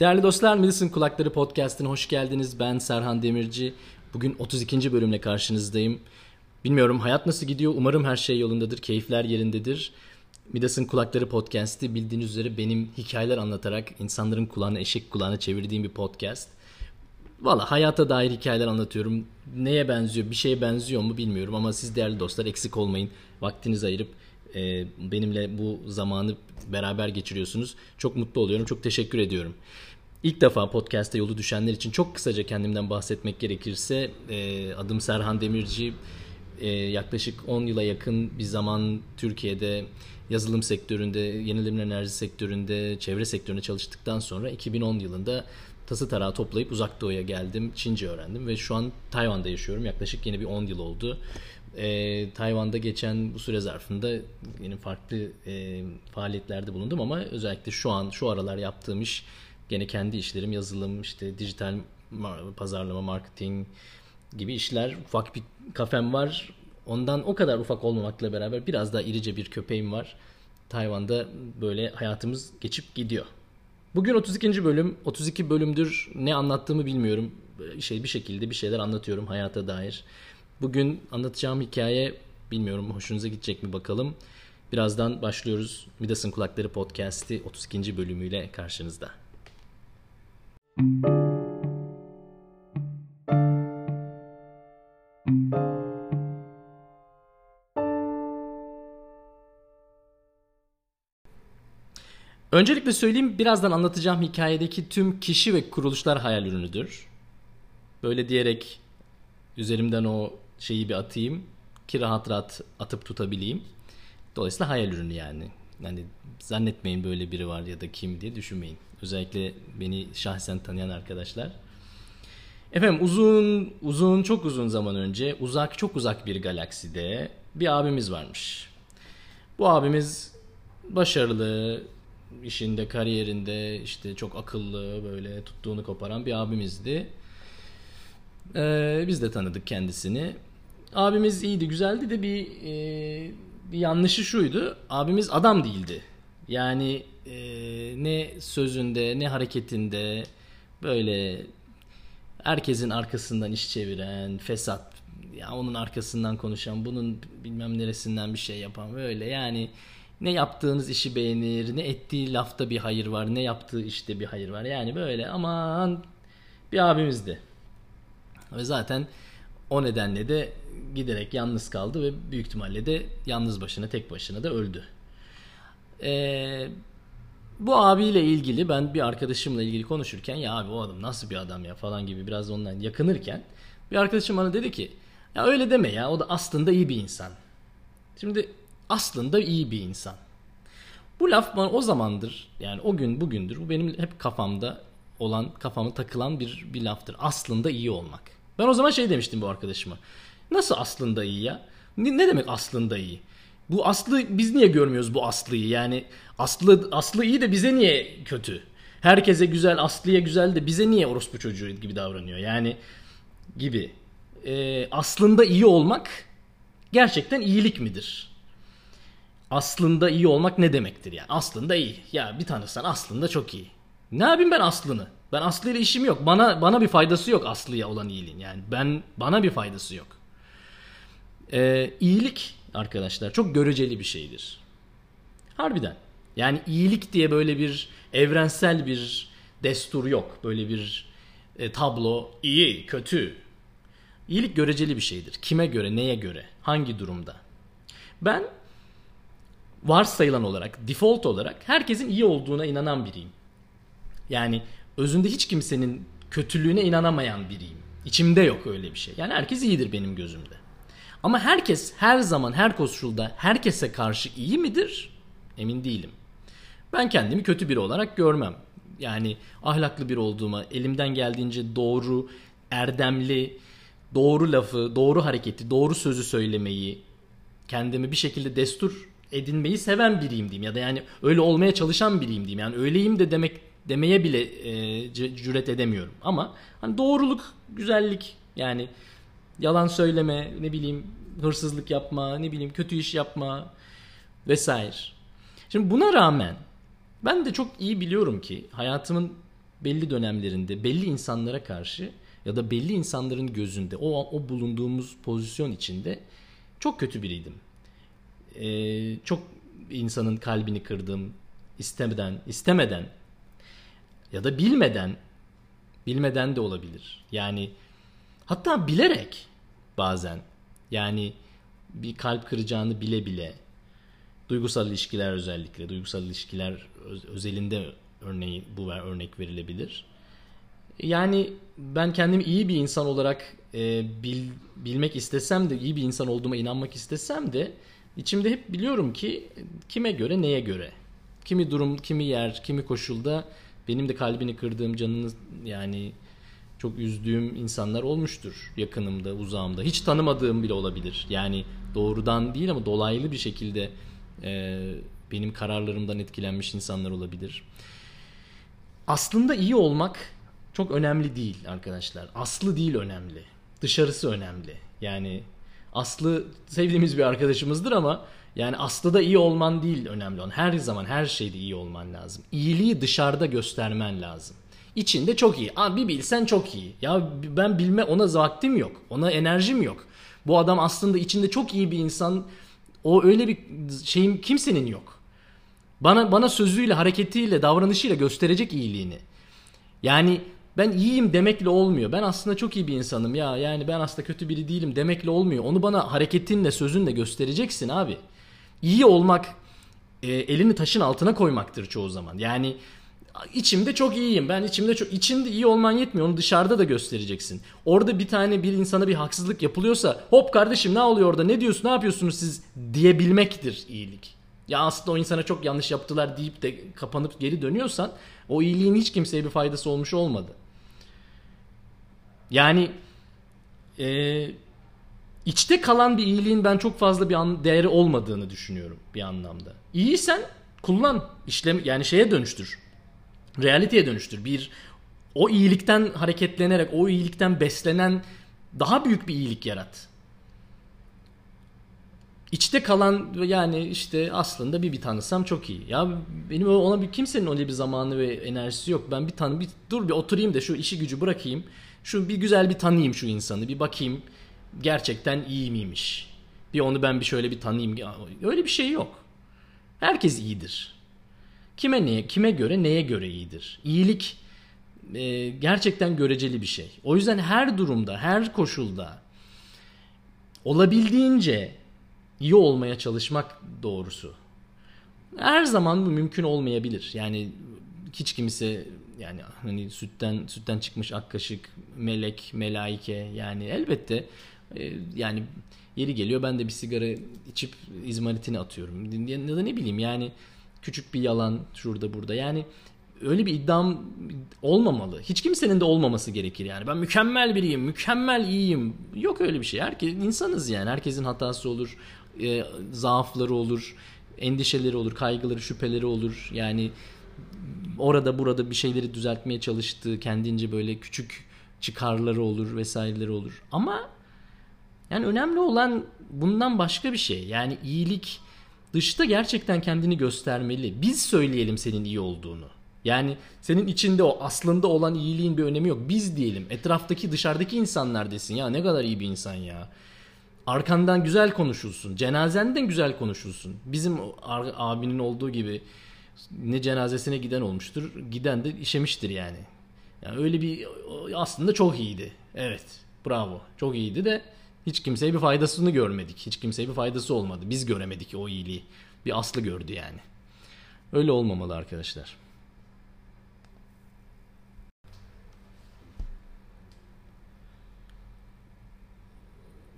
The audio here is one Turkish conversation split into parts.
Değerli dostlar, Medicine Kulakları Podcast'ine hoş geldiniz. Ben Serhan Demirci. Bugün 32. bölümle karşınızdayım. Bilmiyorum hayat nasıl gidiyor. Umarım her şey yolundadır, keyifler yerindedir. Midas'ın Kulakları Podcast'i bildiğiniz üzere benim hikayeler anlatarak insanların kulağını eşek kulağına çevirdiğim bir podcast. Valla hayata dair hikayeler anlatıyorum. Neye benziyor, bir şeye benziyor mu bilmiyorum ama siz değerli dostlar eksik olmayın. Vaktinizi ayırıp e, benimle bu zamanı beraber geçiriyorsunuz. Çok mutlu oluyorum, çok teşekkür ediyorum. İlk defa podcast'te yolu düşenler için çok kısaca kendimden bahsetmek gerekirse e, adım Serhan Demirci. E, yaklaşık 10 yıla yakın bir zaman Türkiye'de yazılım sektöründe, yenilenebilir enerji sektöründe, çevre sektöründe çalıştıktan sonra 2010 yılında tası tarağı toplayıp uzak doğuya geldim. Çince öğrendim ve şu an Tayvan'da yaşıyorum. Yaklaşık yine bir 10 yıl oldu. E, Tayvan'da geçen bu süre zarfında yine farklı e, faaliyetlerde bulundum ama özellikle şu an şu aralar yaptığım iş gene kendi işlerim yazılım işte dijital pazarlama marketing gibi işler. Ufak bir kafem var. Ondan o kadar ufak olmamakla beraber biraz daha irice bir köpeğim var. Tayvan'da böyle hayatımız geçip gidiyor. Bugün 32. bölüm. 32 bölümdür. Ne anlattığımı bilmiyorum. Şey bir şekilde bir şeyler anlatıyorum hayata dair bugün anlatacağım hikaye bilmiyorum hoşunuza gidecek mi bakalım birazdan başlıyoruz Midas'ın Kulakları Podcast'i 32. bölümüyle karşınızda Öncelikle söyleyeyim birazdan anlatacağım hikayedeki tüm kişi ve kuruluşlar hayal ürünüdür. Böyle diyerek üzerimden o şeyi bir atayım ki rahat rahat atıp tutabileyim. Dolayısıyla hayal ürünü yani. Yani zannetmeyin böyle biri var ya da kim diye düşünmeyin. Özellikle beni şahsen tanıyan arkadaşlar. Efendim uzun uzun çok uzun zaman önce uzak çok uzak bir galakside bir abimiz varmış. Bu abimiz başarılı, işinde, kariyerinde işte çok akıllı böyle tuttuğunu koparan bir abimizdi. Ee, biz de tanıdık kendisini. Abimiz iyiydi, güzeldi de bir, e, bir yanlışı şuydu. Abimiz adam değildi. Yani e, ne sözünde ne hareketinde böyle herkesin arkasından iş çeviren, fesat, ya onun arkasından konuşan, bunun bilmem neresinden bir şey yapan böyle yani ne yaptığınız işi beğenir, ne ettiği lafta bir hayır var, ne yaptığı işte bir hayır var. Yani böyle aman bir abimizdi. Ve zaten o nedenle de giderek yalnız kaldı ve büyük ihtimalle de yalnız başına tek başına da öldü. Ee, bu abiyle ilgili ben bir arkadaşımla ilgili konuşurken ya abi o adam nasıl bir adam ya falan gibi biraz ondan yakınırken bir arkadaşım bana dedi ki ya öyle deme ya o da aslında iyi bir insan. Şimdi aslında iyi bir insan. Bu laf bana o zamandır yani o gün bugündür bu benim hep kafamda olan kafamı takılan bir, bir laftır. Aslında iyi olmak. Ben o zaman şey demiştim bu arkadaşıma. Nasıl aslında iyi ya? Ne, ne demek aslında iyi? Bu Aslı biz niye görmüyoruz bu Aslı'yı? Yani Aslı Aslı iyi de bize niye kötü? Herkese güzel, Aslı'ya güzel de bize niye orospu çocuğu gibi davranıyor? Yani gibi. Ee, aslında iyi olmak gerçekten iyilik midir? Aslında iyi olmak ne demektir yani? Aslında iyi. Ya bir tanısan aslında çok iyi. Ne yapayım ben Aslı'nı? Ben Aslı ile işim yok. Bana bana bir faydası yok Aslı'ya olan iyiliğin. Yani ben bana bir faydası yok. Ee, iyilik arkadaşlar çok göreceli bir şeydir. Harbiden. Yani iyilik diye böyle bir evrensel bir destur yok. Böyle bir e, tablo iyi, kötü. İyilik göreceli bir şeydir. Kime göre, neye göre, hangi durumda? Ben varsayılan olarak, default olarak herkesin iyi olduğuna inanan biriyim. Yani özünde hiç kimsenin kötülüğüne inanamayan biriyim. İçimde yok öyle bir şey. Yani herkes iyidir benim gözümde. Ama herkes her zaman her koşulda herkese karşı iyi midir? Emin değilim. Ben kendimi kötü biri olarak görmem. Yani ahlaklı bir olduğuma, elimden geldiğince doğru, erdemli, doğru lafı, doğru hareketi, doğru sözü söylemeyi, kendimi bir şekilde destur edinmeyi seven biriyim diyeyim ya da yani öyle olmaya çalışan biriyim diyeyim. Yani öyleyim de demek demeye bile e, cüret edemiyorum. Ama hani doğruluk, güzellik yani yalan söyleme, ne bileyim hırsızlık yapma, ne bileyim kötü iş yapma vesaire. Şimdi buna rağmen ben de çok iyi biliyorum ki hayatımın belli dönemlerinde belli insanlara karşı ya da belli insanların gözünde o, o bulunduğumuz pozisyon içinde çok kötü biriydim. Ee, çok insanın kalbini kırdım istemeden istemeden ya da bilmeden bilmeden de olabilir. Yani hatta bilerek bazen yani bir kalp kıracağını bile bile duygusal ilişkiler özellikle duygusal ilişkiler özelinde örneği bu örnek verilebilir. Yani ben kendimi iyi bir insan olarak e, bil, bilmek istesem de iyi bir insan olduğuma inanmak istesem de içimde hep biliyorum ki kime göre neye göre. Kimi durum, kimi yer, kimi koşulda benim de kalbini kırdığım, canını yani çok üzdüğüm insanlar olmuştur yakınımda, uzağımda. Hiç tanımadığım bile olabilir. Yani doğrudan değil ama dolaylı bir şekilde e, benim kararlarımdan etkilenmiş insanlar olabilir. Aslında iyi olmak çok önemli değil arkadaşlar. Aslı değil önemli. Dışarısı önemli. Yani Aslı sevdiğimiz bir arkadaşımızdır ama yani Aslı da iyi olman değil önemli olan. Her zaman her şeyde iyi olman lazım. İyiliği dışarıda göstermen lazım. İçinde çok iyi. Aa, bir bilsen çok iyi. Ya ben bilme ona vaktim yok. Ona enerjim yok. Bu adam aslında içinde çok iyi bir insan. O öyle bir şeyim kimsenin yok. Bana bana sözüyle, hareketiyle, davranışıyla gösterecek iyiliğini. Yani ben iyiyim demekle olmuyor. Ben aslında çok iyi bir insanım ya. Yani ben aslında kötü biri değilim demekle olmuyor. Onu bana hareketinle, sözünle göstereceksin abi. İyi olmak e, elini taşın altına koymaktır çoğu zaman. Yani içimde çok iyiyim. Ben içimde çok içinde iyi olman yetmiyor. Onu dışarıda da göstereceksin. Orada bir tane bir insana bir haksızlık yapılıyorsa hop kardeşim ne oluyor orada? Ne diyorsun? Ne yapıyorsunuz siz diyebilmektir iyilik. Ya aslında o insana çok yanlış yaptılar deyip de kapanıp geri dönüyorsan o iyiliğin hiç kimseye bir faydası olmuş olmadı. Yani e, içte kalan bir iyiliğin ben çok fazla bir an, değeri olmadığını düşünüyorum bir anlamda. İyiysen kullan, işlem yani şeye dönüştür. Realiteye dönüştür. Bir o iyilikten hareketlenerek, o iyilikten beslenen daha büyük bir iyilik yarat. İçte kalan yani işte aslında bir bir tanısam çok iyi. Ya benim ona bir kimsenin öyle bir zamanı ve enerjisi yok. Ben bir tanı bir dur bir oturayım da şu işi gücü bırakayım. Şu bir güzel bir tanıyayım şu insanı. Bir bakayım gerçekten iyi miymiş. Bir onu ben bir şöyle bir tanıyayım. Öyle bir şey yok. Herkes iyidir. Kime neye, kime göre neye göre iyidir. İyilik e, gerçekten göreceli bir şey. O yüzden her durumda, her koşulda olabildiğince iyi olmaya çalışmak doğrusu. Her zaman bu mümkün olmayabilir. Yani hiç kimse yani hani sütten sütten çıkmış ak kaşık, melek, melaike yani elbette e, yani yeri geliyor ben de bir sigara içip izmaritini atıyorum. Ya da ne bileyim yani küçük bir yalan şurada burada. Yani öyle bir iddiam olmamalı. Hiç kimsenin de olmaması gerekir yani. Ben mükemmel biriyim, mükemmel iyiyim. Yok öyle bir şey. Herkes insanız yani. Herkesin hatası olur, e, zaafları olur, endişeleri olur, kaygıları, şüpheleri olur. Yani orada burada bir şeyleri düzeltmeye çalıştığı kendince böyle küçük çıkarları olur vesaireleri olur. Ama yani önemli olan bundan başka bir şey. Yani iyilik dışta gerçekten kendini göstermeli. Biz söyleyelim senin iyi olduğunu. Yani senin içinde o aslında olan iyiliğin bir önemi yok. Biz diyelim etraftaki dışarıdaki insanlar desin ya ne kadar iyi bir insan ya. Arkandan güzel konuşulsun. Cenazenden güzel konuşulsun. Bizim abinin olduğu gibi ne cenazesine giden olmuştur. Giden de işemiştir yani. Yani öyle bir aslında çok iyiydi. Evet. Bravo. Çok iyiydi de hiç kimseye bir faydasını görmedik. Hiç kimseye bir faydası olmadı. Biz göremedik o iyiliği. Bir aslı gördü yani. Öyle olmamalı arkadaşlar.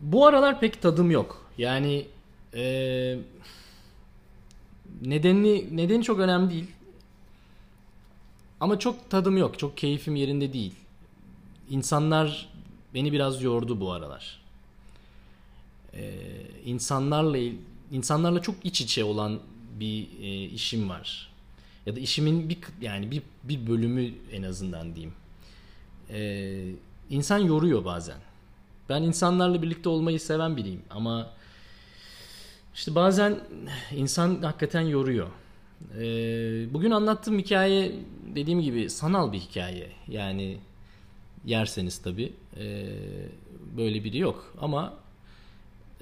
Bu aralar pek tadım yok. Yani ee, nedeni nedeni çok önemli değil. Ama çok tadım yok. Çok keyfim yerinde değil. İnsanlar beni biraz yordu bu aralar e, insanlarla insanlarla çok iç içe olan bir e, işim var. Ya da işimin bir yani bir bir bölümü en azından diyeyim. E, insan yoruyor bazen. Ben insanlarla birlikte olmayı seven biriyim ama işte bazen insan hakikaten yoruyor. Ee, bugün anlattığım hikaye dediğim gibi sanal bir hikaye. Yani yerseniz tabii e, böyle biri yok. Ama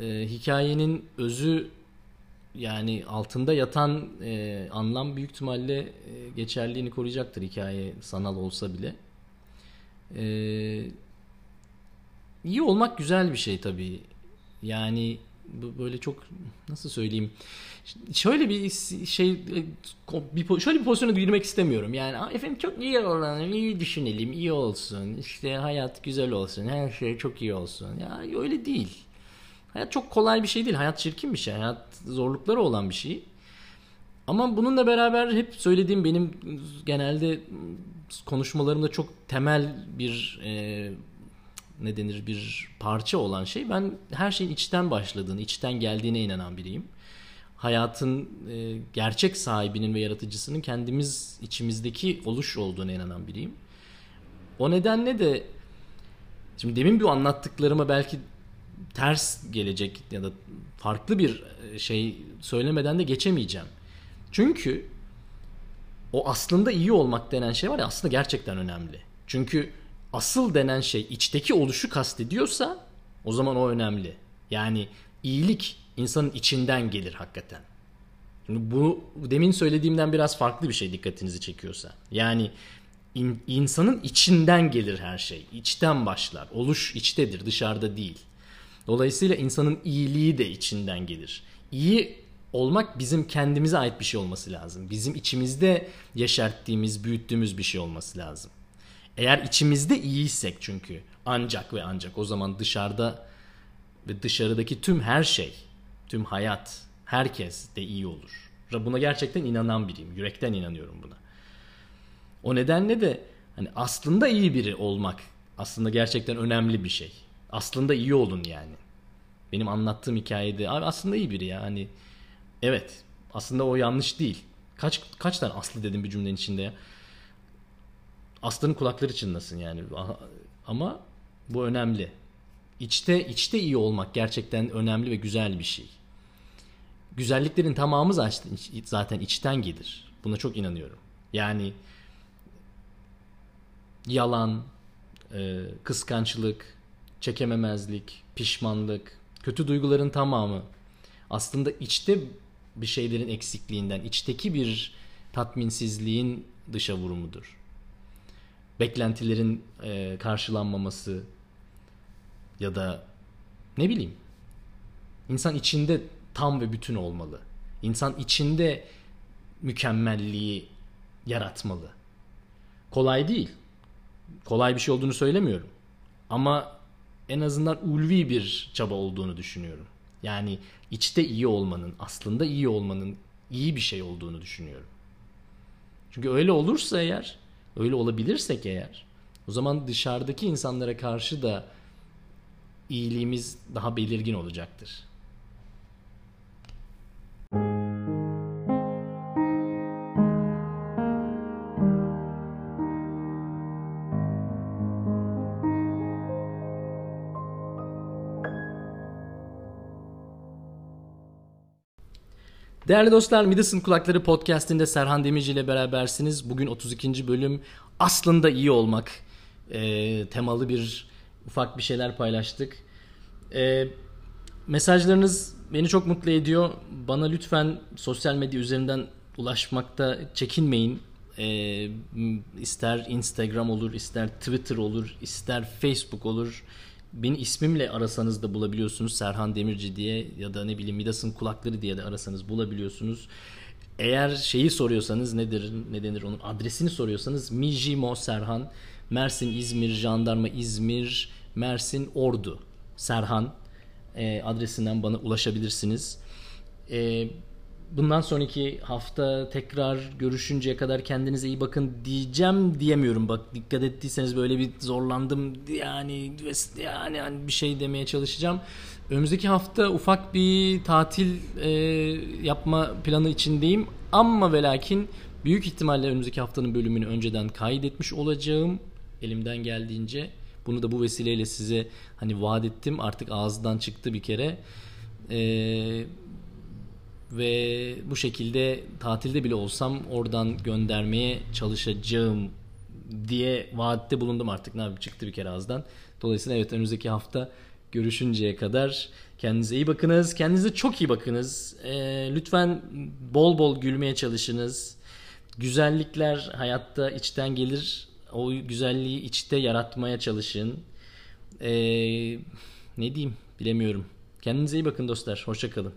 e, hikayenin özü yani altında yatan e, anlam büyük ihtimalle e, geçerliğini koruyacaktır hikaye sanal olsa bile. E, iyi olmak güzel bir şey tabii. Yani böyle çok nasıl söyleyeyim şöyle bir şey bir şöyle bir pozisyona girmek istemiyorum. Yani efendim çok iyi olalım, iyi düşünelim, iyi olsun. işte hayat güzel olsun, her şey çok iyi olsun. Ya öyle değil. Hayat çok kolay bir şey değil. Hayat çirkin bir şey. Hayat zorlukları olan bir şey. Ama bununla beraber hep söylediğim benim genelde konuşmalarımda çok temel bir e, ne denir bir parça olan şey ben her şeyin içten başladığını, içten geldiğine inanan biriyim. Hayatın e, gerçek sahibinin ve yaratıcısının kendimiz içimizdeki oluş olduğuna inanan biriyim. O nedenle de şimdi demin bu anlattıklarıma belki ters gelecek ya da farklı bir e, şey söylemeden de geçemeyeceğim. Çünkü o aslında iyi olmak denen şey var ya aslında gerçekten önemli. Çünkü asıl denen şey içteki oluşu kastediyorsa o zaman o önemli. Yani iyilik insanın içinden gelir hakikaten. Şimdi bu demin söylediğimden biraz farklı bir şey dikkatinizi çekiyorsa. Yani in, insanın içinden gelir her şey. İçten başlar. Oluş içtedir, dışarıda değil. Dolayısıyla insanın iyiliği de içinden gelir. İyi olmak bizim kendimize ait bir şey olması lazım. Bizim içimizde yaşarttığımız, büyüttüğümüz bir şey olması lazım. Eğer içimizde iyiysek çünkü ancak ve ancak o zaman dışarıda ve dışarıdaki tüm her şey, tüm hayat, herkes de iyi olur. Buna gerçekten inanan biriyim. Yürekten inanıyorum buna. O nedenle de hani aslında iyi biri olmak aslında gerçekten önemli bir şey. Aslında iyi olun yani. Benim anlattığım hikayede abi aslında iyi biri ya. Hani evet aslında o yanlış değil. Kaç kaç tane aslı dedim bir cümlenin içinde ya. Aslanın kulakları çınlasın yani. Ama bu önemli. İçte içte iyi olmak gerçekten önemli ve güzel bir şey. Güzelliklerin tamamı zaten içten gelir. Buna çok inanıyorum. Yani yalan, e, kıskançlık, çekememezlik, pişmanlık, kötü duyguların tamamı aslında içte bir şeylerin eksikliğinden, içteki bir tatminsizliğin dışa vurumudur beklentilerin e, karşılanmaması ya da ne bileyim insan içinde tam ve bütün olmalı. İnsan içinde mükemmelliği yaratmalı. Kolay değil. Kolay bir şey olduğunu söylemiyorum. Ama en azından ulvi bir çaba olduğunu düşünüyorum. Yani içte iyi olmanın, aslında iyi olmanın iyi bir şey olduğunu düşünüyorum. Çünkü öyle olursa eğer öyle olabilirsek eğer o zaman dışarıdaki insanlara karşı da iyiliğimiz daha belirgin olacaktır. Değerli dostlar Midas'ın Kulakları podcastinde Serhan Demirci ile berabersiniz. Bugün 32. bölüm aslında iyi olmak e, temalı bir ufak bir şeyler paylaştık. E, mesajlarınız beni çok mutlu ediyor. Bana lütfen sosyal medya üzerinden ulaşmakta çekinmeyin. E, ister Instagram olur, ister Twitter olur, ister Facebook olur Beni ismimle arasanız da bulabiliyorsunuz. Serhan Demirci diye ya da ne bileyim Midas'ın kulakları diye de arasanız bulabiliyorsunuz. Eğer şeyi soruyorsanız nedir ne denir onun adresini soruyorsanız Mijimo Serhan Mersin İzmir Jandarma İzmir Mersin Ordu Serhan e, adresinden bana ulaşabilirsiniz. E, bundan sonraki hafta tekrar görüşünceye kadar kendinize iyi bakın diyeceğim diyemiyorum. Bak dikkat ettiyseniz böyle bir zorlandım yani yani, yani bir şey demeye çalışacağım. Önümüzdeki hafta ufak bir tatil e, yapma planı içindeyim ama ve lakin büyük ihtimalle önümüzdeki haftanın bölümünü önceden kaydetmiş olacağım elimden geldiğince. Bunu da bu vesileyle size hani vaat ettim artık ağızdan çıktı bir kere. Eee Ve bu şekilde tatilde bile olsam oradan göndermeye çalışacağım diye vaatte bulundum artık. Ne yapayım çıktı bir kere ağızdan. Dolayısıyla evet önümüzdeki hafta görüşünceye kadar kendinize iyi bakınız. Kendinize çok iyi bakınız. Ee, lütfen bol bol gülmeye çalışınız. Güzellikler hayatta içten gelir. O güzelliği içte yaratmaya çalışın. Ee, ne diyeyim bilemiyorum. Kendinize iyi bakın dostlar. Hoşçakalın.